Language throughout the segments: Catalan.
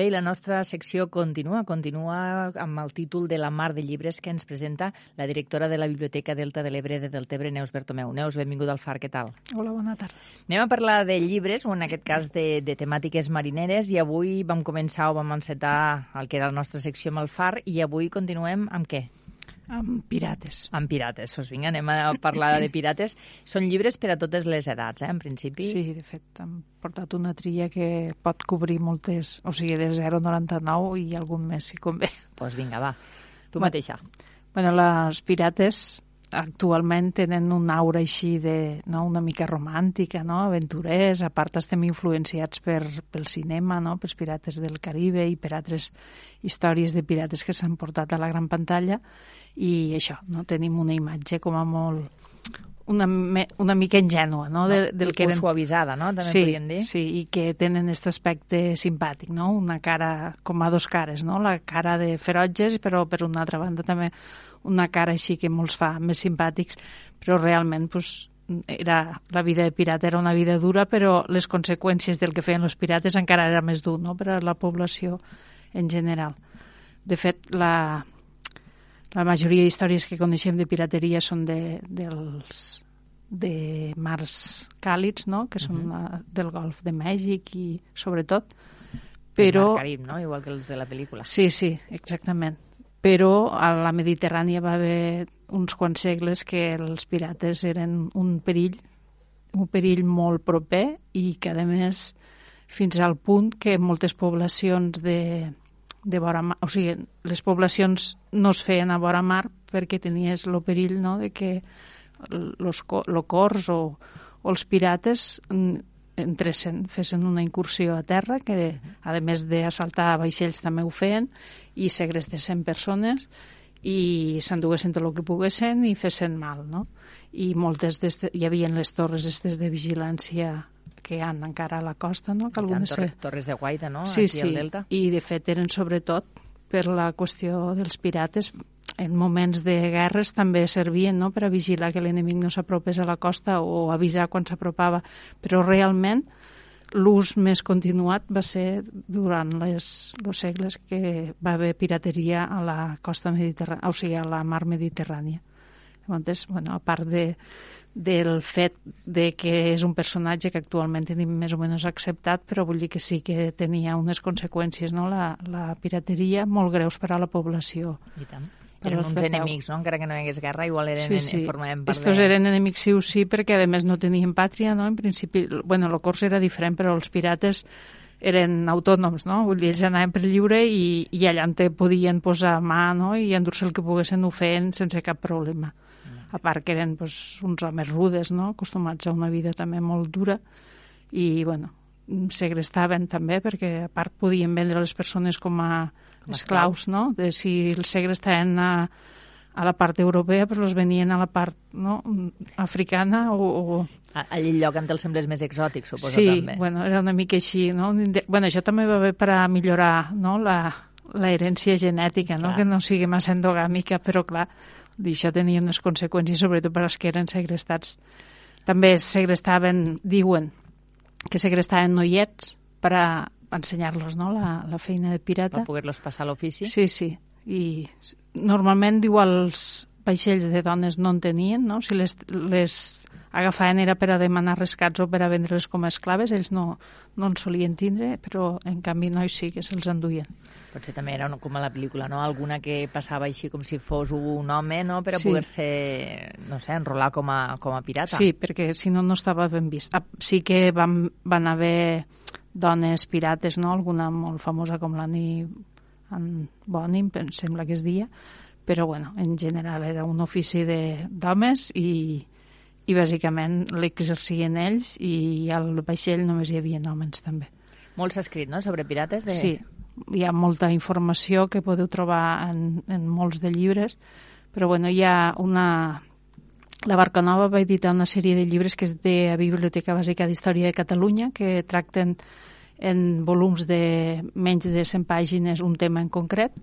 Bé, i la nostra secció continua, continua amb el títol de La mar de llibres que ens presenta la directora de la Biblioteca Delta de l'Ebre de Deltebre, Neus Bertomeu. Neus, benvinguda al FAR, què tal? Hola, bona tarda. Anem a parlar de llibres, o en aquest cas de, de temàtiques marineres, i avui vam començar o vam encetar el que era la nostra secció amb el FAR, i avui continuem amb què? Amb pirates. Amb pirates. Doncs vinga, anem a parlar de pirates. Són llibres per a totes les edats, eh, en principi. Sí, de fet, hem portat una tria que pot cobrir moltes, o sigui, de 0 a 99 i algun més, si convé. Doncs pues vinga, va, tu Va. mateixa. Bueno, les pirates actualment tenen una aura així de, no, una mica romàntica, no? aventurers, a part estem influenciats per, pel cinema, no? pels pirates del Caribe i per altres històries de pirates que s'han portat a la gran pantalla i això, no? tenim una imatge com a molt una, me, una mica ingènua no? De, del que eren... eren suavitzada, no? També sí, podríem dir. Sí, i que tenen aquest aspecte simpàtic, no? Una cara com a dos cares, no? La cara de ferotges, però per una altra banda també una cara així que molts fa més simpàtics, però realment pues, era, la vida de pirata era una vida dura, però les conseqüències del que feien els pirates encara era més dur no? per a la població en general. De fet, la, la majoria d'històries que coneixem de pirateria són de, dels, de mars càlids, no? que són uh -huh. del Golf de Mèxic i sobretot. Però... El Carib, no? Igual que els de la pel·lícula. Sí, sí, exactament. Però a la Mediterrània va haver uns quants segles que els pirates eren un perill, un perill molt proper i que, a més, fins al punt que moltes poblacions de, de vora mar, o sigui, les poblacions no es feien a vora mar perquè tenies el perill no, de que los, los cors o, o els pirates entressin, fessin una incursió a terra, que a més d'assaltar vaixells també ho feien, i segrestessin persones i s'enduguessin tot el que poguessin i fessin mal, no? I moltes hi havia les torres estes de vigilància que hi ha encara a la costa, no? Que algunes torres, se... torres de guaita, no? Sí, Aquí sí, al Delta. i de fet eren sobretot per la qüestió dels pirates en moments de guerres també servien no? per a vigilar que l'enemic no s'apropés a la costa o avisar quan s'apropava, però realment l'ús més continuat va ser durant les, els segles que va haver pirateria a la costa mediterrània, o sigui, a la mar Mediterrània. Llavors, bueno, a part de, del fet de que és un personatge que actualment tenim més o menys acceptat, però vull dir que sí que tenia unes conseqüències, no?, la, la pirateria, molt greus per a la població. I tant. Eren uns enemics, no? Encara que no hi hagués guerra, igual eren sí, sí. En, formaven part Estos de... eren enemics sí o sí, perquè a més no tenien pàtria, no? En principi, bueno, el cors era diferent, però els pirates eren autònoms, no? Vull dir, ells anaven per lliure i, i allà on te podien posar mà, no? I endur-se el que poguessin ho feien sense cap problema. A part que eren pues, uns homes rudes, no? Acostumats a una vida també molt dura i, bueno, segrestaven també perquè a part podien vendre les persones com a com esclaus, no? De si els segrestaven a, a la part europea, però els venien a la part no? africana o... o... A, a lloc on els semblés més exòtic, suposo, sí, també. Sí, bueno, era una mica així, no? Bueno, això també va bé per a millorar no? la, la herència genètica, no? que no sigui massa endogàmica, però clar, això tenia unes conseqüències, sobretot per als que eren segrestats. També segrestaven, diuen, que segrestaven noiets per a ensenyar-los no? la, la feina de pirata. Per poder-los passar a l'ofici? Sí, sí. I normalment, diu, els vaixells de dones no en tenien, no? Si les, les agafaven era per a demanar rescats o per a vendre-les com a esclaves, ells no, no en solien tindre, però en canvi nois sí que se'ls enduien. Potser també era com a la pel·lícula, no? Alguna que passava així com si fos un home, no? Per a Sí. poder-se, no sé, enrolar com a, com a pirata. Sí, perquè si no, no estava ben vist. Ah, Sí que van, van haver dones pirates, no? Alguna molt famosa com l'Annie Bonin, em sembla que es dia, però bueno, en general era un ofici de- d'homes i, i bàsicament l'exercien ells i al vaixell només hi havia homes també. Molt s'ha escrit, no?, sobre pirates. De... Sí, hi ha molta informació que podeu trobar en, en molts de llibres, però bueno, hi ha una... La Barca Nova va editar una sèrie de llibres que és de la Biblioteca Bàsica d'Història de Catalunya, que tracten en volums de menys de 100 pàgines un tema en concret,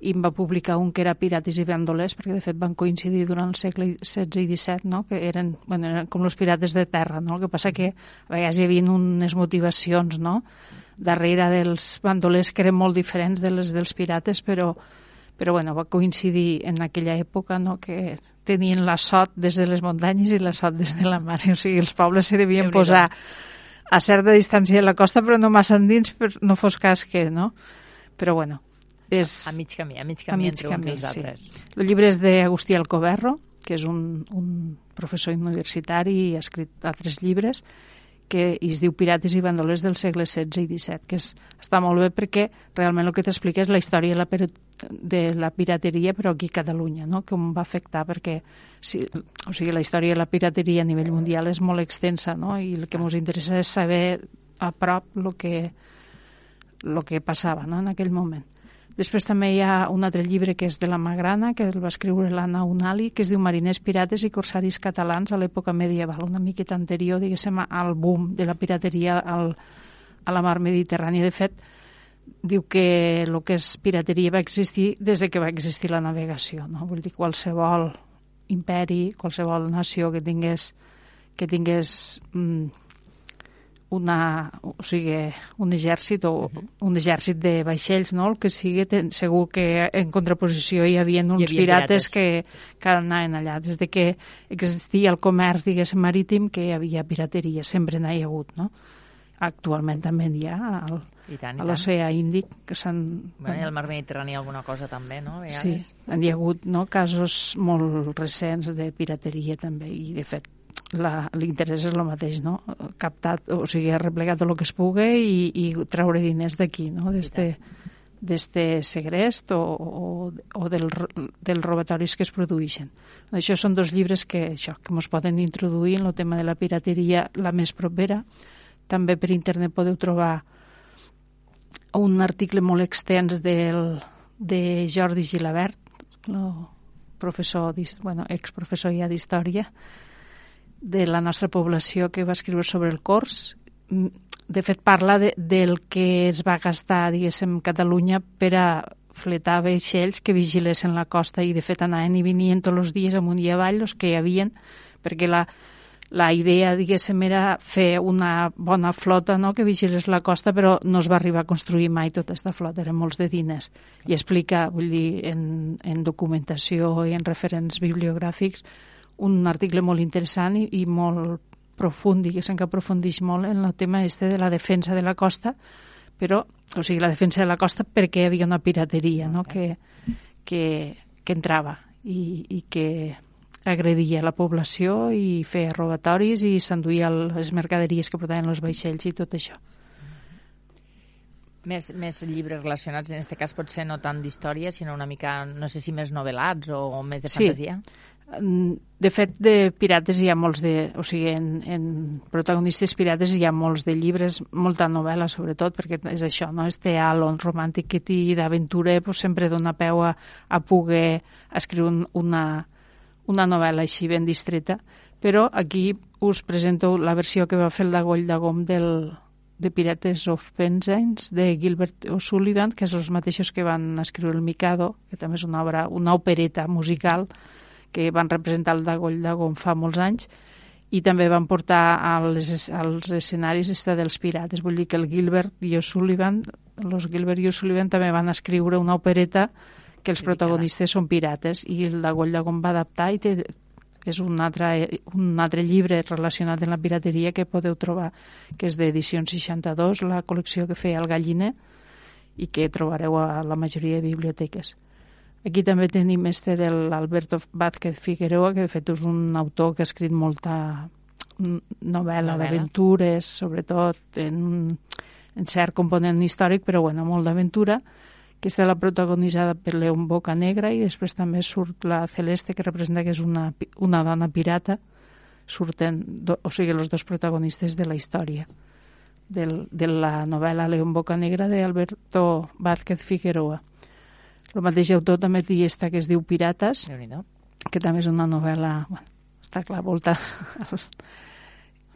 i em va publicar un que era Pirates i Bandolers, perquè de fet van coincidir durant el segle XVI i XVII, no? que eren, bueno, eren com els pirates de terra, no? el que passa que a vegades hi havia unes motivacions no? darrere dels bandolers que eren molt diferents de les dels pirates, però, però bueno, va coincidir en aquella època no, que tenien la sot des de les muntanyes i la sot des de la mar. O sigui, els pobles se devien posar a certa distància de la costa, però no massa endins, per no fos cas que, no? Però bueno, és... A mig camí, a mig camí, a mig entre camí, uns i els altres. Sí. El llibre és d'Agustí Alcoberro, que és un, un professor universitari i ha escrit altres llibres, que es diu Pirates i bandolers del segle XVI i XVII, que és, està molt bé perquè realment el que t'explica és la història de la, de la pirateria, però aquí a Catalunya, no? com va afectar, perquè si, o sigui, la història de la pirateria a nivell mundial és molt extensa, no? i el que ens interessa és saber a prop el que, lo que passava no? en aquell moment. Després també hi ha un altre llibre que és de la Magrana, que el va escriure l'Anna Unali, que es diu Mariners pirates i corsaris catalans a l'època medieval, una miqueta anterior, diguéssim, al boom de la pirateria al, a la mar Mediterrània. De fet, diu que el que és pirateria va existir des de que va existir la navegació, no? Vull dir, qualsevol imperi, qualsevol nació que tingués que tingués mm, una, o sigui, un exèrcit o un exèrcit de vaixells, no? El que sigui, ten, segur que en contraposició hi havia uns hi havia pirates, pirates, que, que anaven allà. Des de que existia el comerç, diguéssim, marítim, que hi havia pirateria, sempre n'hi ha hagut, no? Actualment també n'hi ha al, I tant, i a l'oceà Índic, que s'han... Bueno, i al mar Mediterrani alguna cosa també, no? A sí, hi ha hagut no, casos molt recents de pirateria també, i de fet l'interès és el mateix, no? Captat, o sigui, replegat el que es pugui i, i treure diners d'aquí, no? D'este d'este segrest o, o, o del, dels robatoris que es produeixen. Això són dos llibres que, això, que ens poden introduir en el tema de la pirateria la més propera. També per internet podeu trobar un article molt extens del, de Jordi Gilabert, el professor, bueno, exprofessor ja d'història, de la nostra població que va escriure sobre el cors. Mm, de fet, parla de, del que es va gastar, diguéssim, Catalunya per a fletar vaixells que vigilessin la costa i, de fet, anaven i venien tots els dies amunt i avall els que hi havien, perquè la, la idea, diguéssim, era fer una bona flota no? que vigilés la costa, però no es va arribar a construir mai tota aquesta flota, eren molts de diners. I explica, vull dir, en, en documentació i en referents bibliogràfics, un article molt interessant i, i molt profund, diguéssim que aprofundeix molt en el tema este de la defensa de la costa, però, o sigui, la defensa de la costa perquè hi havia una pirateria no? que, que, que entrava i, i que agredia la població i feia robatoris i s'enduïa les mercaderies que portaven els vaixells i tot això. Més, més llibres relacionats, en aquest cas potser no tant d'història, sinó una mica, no sé si més novel·lats o, o més de fantasia? Sí. De fet, de pirates hi ha molts de... O sigui, en, en protagonistes pirates hi ha molts de llibres, molta novel·la, sobretot, perquè és això, no? Este halo romàntic que té d'aventura pues, sempre dona peu a, a poder escriure un, una, una novel·la així ben distreta. Però aquí us presento la versió que va fer el Dagoll de Gom del, de Pirates of Penzance de Gilbert O'Sullivan, que és els mateixos que van escriure el Mikado, que també és una obra, una opereta musical, que van representar el Dagoll Dagon fa molts anys, i també van portar als, als escenaris esta dels pirates. Vull dir que el Gilbert i O'Sullivan, els Gilbert i O'Sullivan també van escriure una opereta que els protagonistes són pirates i el Dagoll Dagon va adaptar i té, és un altre, un altre llibre relacionat amb la pirateria que podeu trobar, que és d'edició 62, la col·lecció que feia el Galliner, i que trobareu a la majoria de biblioteques. Aquí també tenim este de l'Alberto Vázquez Figueroa, que de fet és un autor que ha escrit molta novel·la, novel·la. d'aventures, sobretot en, en cert component històric, però bueno, molt d'aventura, que està la protagonitzada per León Boca Negra i després també surt la Celeste, que representa que és una, una dona pirata, surten, do, o sigui, els dos protagonistes de la història del, de la novel·la León Boca Negra d'Alberto Vázquez Figueroa. El mateix autor també té esta que es diu Pirates, que també és una novel·la, bueno, està clar, volta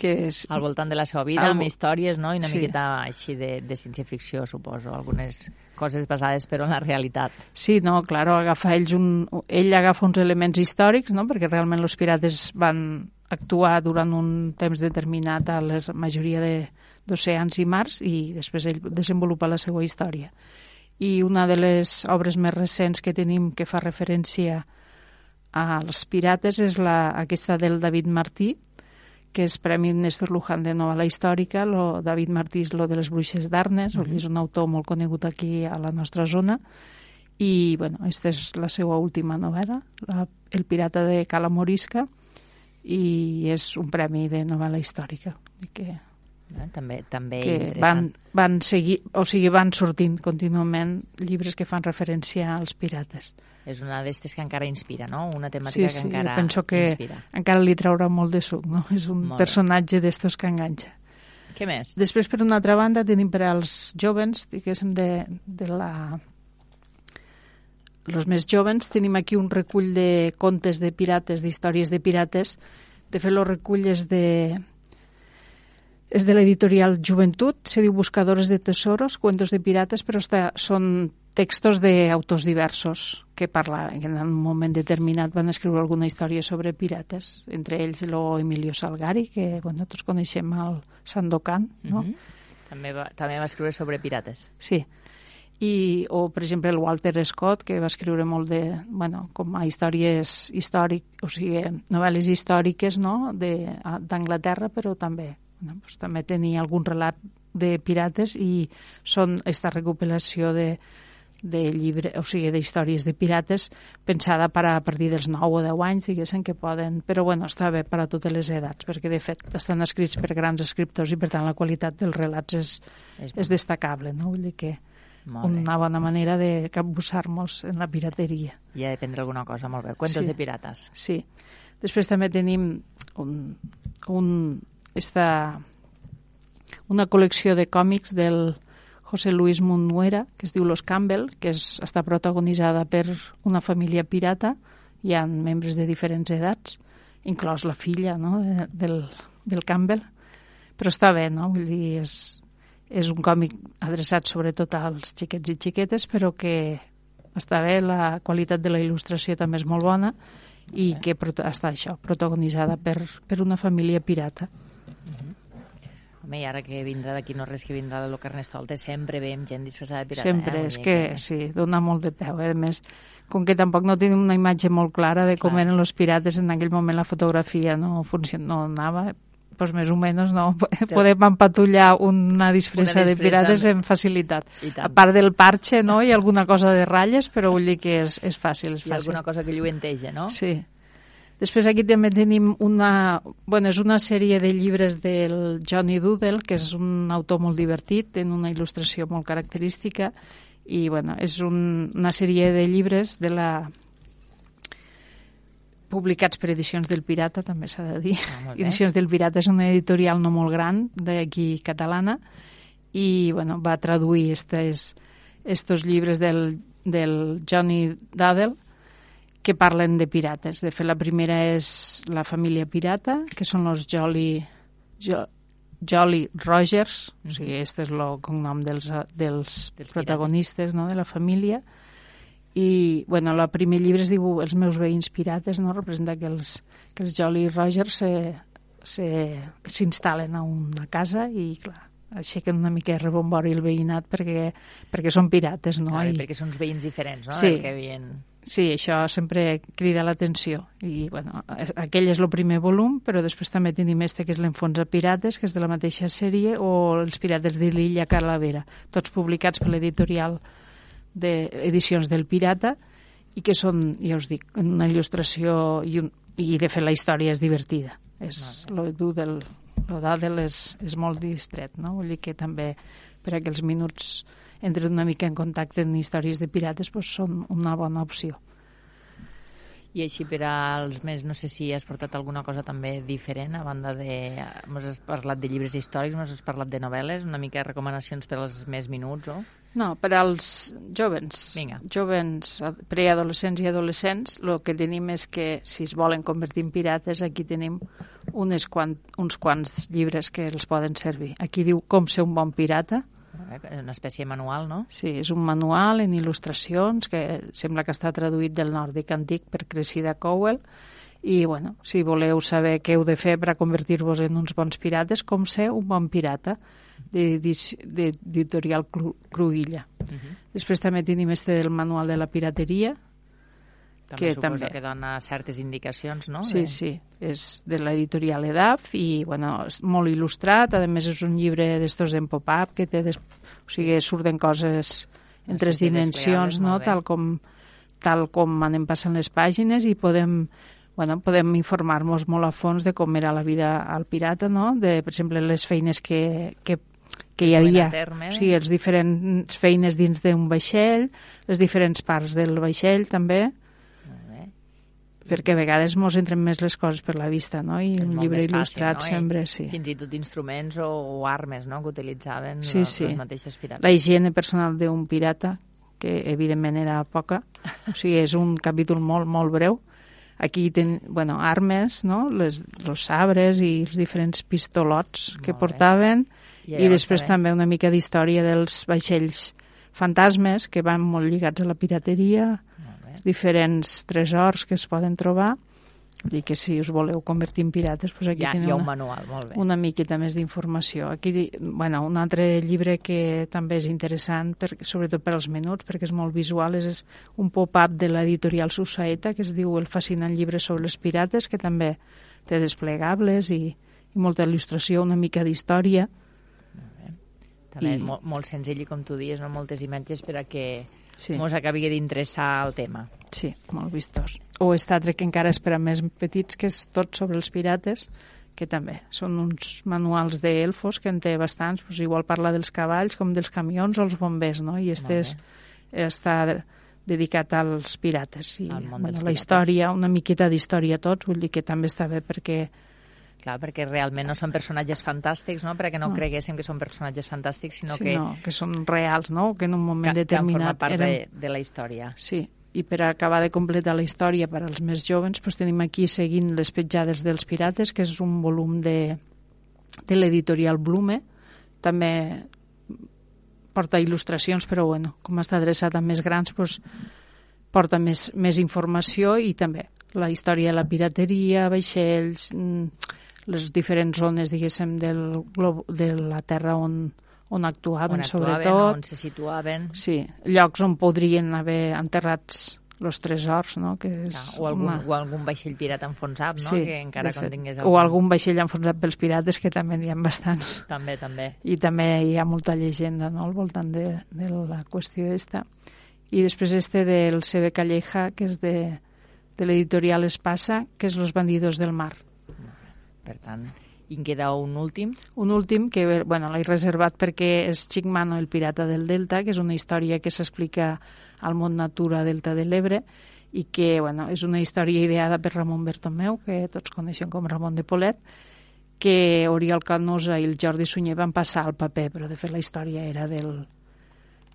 que és... Al voltant de la seva vida, Al... amb històries, no? I una sí. miqueta així de, de ciència-ficció, suposo, algunes coses basades però en la realitat. Sí, no, claro, agafa ells un, ell agafa uns elements històrics, no? perquè realment els pirates van actuar durant un temps determinat a la majoria d'oceans i mars i després ell desenvolupa la seva història. I una de les obres més recents que tenim que fa referència als pirates és la, aquesta del David Martí, que és Premi Néstor Luján de novel·la històrica, lo David Martí és lo de les bruixes d'Arnes, mm -hmm. és un autor molt conegut aquí a la nostra zona, i bueno, aquesta és la seva última novel·la, la, El pirata de Cala Morisca, i és un premi de novel·la històrica. I que, eh, també també que van, van seguir, o sigui, van sortint contínuament llibres que fan referència als pirates és una d'aquestes que encara inspira, no? Una temàtica sí, sí, que encara penso que inspira. encara li traurà molt de suc, no? És un molt personatge d'estos que enganxa. Què més? Després, per una altra banda, tenim per als jovens, diguéssim, de, de la... Els més jovens, tenim aquí un recull de contes de pirates, d'històries de pirates. De fet, el recull és de, és de l'editorial Juventut, se diu Buscadores de Tesoros, Cuentos de Pirates, però està, són textos d'autors diversos que parlaven, que en un moment determinat van escriure alguna història sobre pirates, entre ells lo Emilio Salgari, que bueno, tots coneixem el Sandokan, no? Mm -hmm. també, va, també va escriure sobre pirates. Sí, i, o per exemple el Walter Scott que va escriure molt de, bueno, com a històries històric, o sigui, novel·les històriques no? d'Anglaterra, però també no? pues, també tenia algun relat de pirates i són aquesta recopilació de, de llibre, o sigui, d'històries de pirates pensada per a, partir dels 9 o 10 anys, diguéssim, que poden... Però, bueno, està bé per a totes les edats, perquè, de fet, estan escrits per grans escriptors i, per tant, la qualitat dels relats és, és, és destacable, no? Vull dir que una bona manera de capbussar-nos en la pirateria. I aprendre alguna cosa, molt bé. Cuentos sí. de pirates. Sí. Després també tenim un, un, esta, una col·lecció de còmics del José Luis Munuera, que es diu Los Campbell, que és, està protagonitzada per una família pirata, hi ha membres de diferents edats, inclòs la filla no? de, del, del Campbell, però està bé, no? Vull dir, és, és un còmic adreçat sobretot als xiquets i xiquetes, però que està bé, la qualitat de la il·lustració també és molt bona i que està això, protagonitzada per, per una família pirata. Home, i ara que vindrà d'aquí no res que vindrà de lo Carnestolte, sempre veiem gent disfressada de pirata. Sempre, eh? és que, sí, dona molt de peu. Eh? A més, com que tampoc no tenim una imatge molt clara de com Clar. eren els pirates en aquell moment la fotografia no, funcion... no anava pues més o menys no, podem empatullar una disfressa, una disfressa de pirates amb facilitat. A part del parche no, i alguna cosa de ratlles, però vull dir que és, és fàcil. És I fàcil. alguna cosa que lluenteja, no? Sí. Després aquí també tenim una, bueno, és una sèrie de llibres del Johnny Doodle, que és un autor molt divertit, té una il·lustració molt característica i bueno, és un, una sèrie de llibres de la publicats per Edicions del Pirata, també s'ha de dir. Ah, Edicions del Pirata és una editorial no molt gran d'aquí catalana i bueno, va traduir estes, estos llibres del, del Johnny Duddle que parlen de pirates. De fet, la primera és la família pirata, que són els Jolly, jo, Jolly Rogers, o sigui, este és el cognom dels, dels, dels protagonistes no, de la família, i bueno, el primer llibre es diu Els meus veïns pirates, no? representa que els, que els Jolly Rogers s'instal·len a una casa i, clar, aixequen una mica rebombori el veïnat perquè, perquè són pirates, no? Ah, I... perquè són uns veïns diferents, no? Sí. Que havien Sí, això sempre crida l'atenció. I, bueno, aquell és el primer volum, però després també tenim este, que és l'Enfonsa Pirates, que és de la mateixa sèrie, o Els Pirates de l'Illa Calavera, tots publicats per l'editorial d'Edicions del Pirata, i que són, ja us dic, una il·lustració i, un, i de fet la història és divertida. És, lo dur del, lo d'Adel és, és molt distret, no? Vull dir que també per aquells minuts entren una mica en contacte en històries de pirates doncs són una bona opció. I així per als més, no sé si has portat alguna cosa també diferent, a banda de... Ens has parlat de llibres històrics, ens has parlat de novel·les, una mica de recomanacions per als més minuts, o...? No, per als jovens, Vinga. jovens, preadolescents i adolescents, el que tenim és que si es volen convertir en pirates, aquí tenim unes quant, uns quants llibres que els poden servir. Aquí diu Com ser un bon pirata, una espècie manual, no? Sí, és un manual en il·lustracions que sembla que està traduït del nòrdic antic per Cressida Cowell i bueno, si voleu saber què heu de fer per a convertir-vos en uns bons pirates, com ser un bon pirata d'editorial Cruïlla. Uh -huh. Després també tenim este del manual de la pirateria, també que també que dona certes indicacions, no? Sí, de... sí, és de l'editorial EDAF i, bueno, és molt il·lustrat, a més és un llibre d'estos en pop-up que té, des... o sigui, surten coses en tres dimensions, no? Tal com, tal com anem passant les pàgines i podem bueno, podem informar-nos molt a fons de com era la vida al pirata, no? de, per exemple, les feines que, que, que hi havia, terme. o sigui, les diferents feines dins d'un vaixell, les diferents parts del vaixell també, perquè a vegades mos entren més les coses per la vista, no? I és un llibre il·lustrat no? sempre, sí. Fins i tot instruments o, o armes, no?, que utilitzaven sí, les, sí. les mateixes pirates. La higiene personal d'un pirata, que evidentment era poca, o sigui, és un capítol molt, molt breu, Aquí ten, bueno, armes, no? Les, los sabres i els diferents pistolots que portaven i, i després també una mica d'història dels vaixells fantasmes que van molt lligats a la pirateria, diferents tresors que es poden trobar i que si us voleu convertir en pirates doncs aquí ja, teniu hi ha un una, manual, molt bé. una miqueta més d'informació. Aquí, bueno, un altre llibre que també és interessant, per, sobretot per als menuts, perquè és molt visual, és un pop-up de l'editorial Susaeta, que es diu El fascinant llibre sobre els pirates, que també té desplegables i, i molta il·lustració, una mica d'història. També I... molt, molt senzill i com tu dius, no? moltes imatges per a que sí. mos acabi d'interessar el tema. Sí, molt vistós. O altre que encara és per a més petits, que és tot sobre els pirates, que també són uns manuals d'elfos que en té bastants, pues igual parla dels cavalls com dels camions o els bombers, no? I este és, està dedicat als pirates. I, bueno, la pirates. història, una miqueta d'història tots, vull dir que també està bé perquè Clar, perquè realment no són personatges fantàstics, no? perquè no, no. creguéssim que són personatges fantàstics, sinó sí, que... No, que són reals, no? Que en un moment que, determinat... Que part eren... de, de la història. Sí, i per acabar de completar la història per als més jovens doncs tenim aquí seguint les petjades dels pirates, que és un volum de, de l'editorial Blume. També porta il·lustracions, però bueno, com està adreçat a més grans, doncs porta més, més informació i també la història de la pirateria, vaixells, mm, les diferents zones, diguéssim, del glob, de la Terra on, on actuaven, on actuaven sobretot. On se situaven. Sí, llocs on podrien haver enterrats els tresors, no? Que és Clar, o, algun, una... o algun vaixell pirata enfonsat, no? Sí, que encara contingués algun... O algun vaixell enfonsat pels pirates, que també n'hi ha bastants. També, també. I també hi ha molta llegenda no? al voltant de, de la qüestió esta. I després este del Sebe Calleja, que és de, de l'editorial Espasa, que és Los bandidos del mar. Per tant, i en queda un últim? Un últim que bueno, l'he reservat perquè és Chigmano, el pirata del Delta, que és una història que s'explica al món natura Delta de l'Ebre i que bueno, és una història ideada per Ramon Bertomeu, que tots coneixen com Ramon de Polet, que Oriol Canosa i el Jordi Sunyer van passar al paper, però de fet la història era del,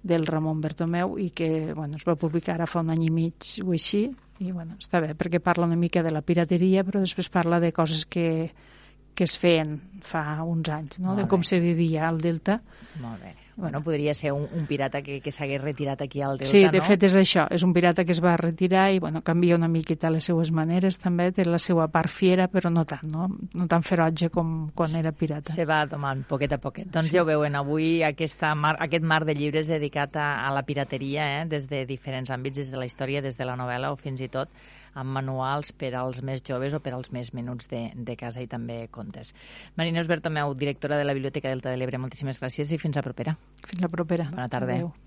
del Ramon Bertomeu i que bueno, es va publicar ara fa un any i mig o així i bueno, està bé, perquè parla una mica de la pirateria, però després parla de coses que, que es feien fa uns anys, no? de com se vivia al Delta. Molt bé. Bueno, podria ser un, un pirata que, que s'hagués retirat aquí al Delta, sí, de no? fet és això, és un pirata que es va retirar i bueno, canvia una miqueta les seues maneres també, té la seva part fiera, però no tant, no, no tan ferotge com quan era pirata. Se va tomant poquet a poquet. Doncs sí. ja ho veuen, avui aquesta mar, aquest mar de llibres dedicat a, a la pirateria, eh? des de diferents àmbits, des de la història, des de la novel·la o fins i tot amb manuals per als més joves o per als més menuts de, de casa i també contes. Marina Bertomeu, directora de la Biblioteca Delta de l'Ebre, moltíssimes gràcies i fins a propera. Fins la propera. Bona tarda. Adéu.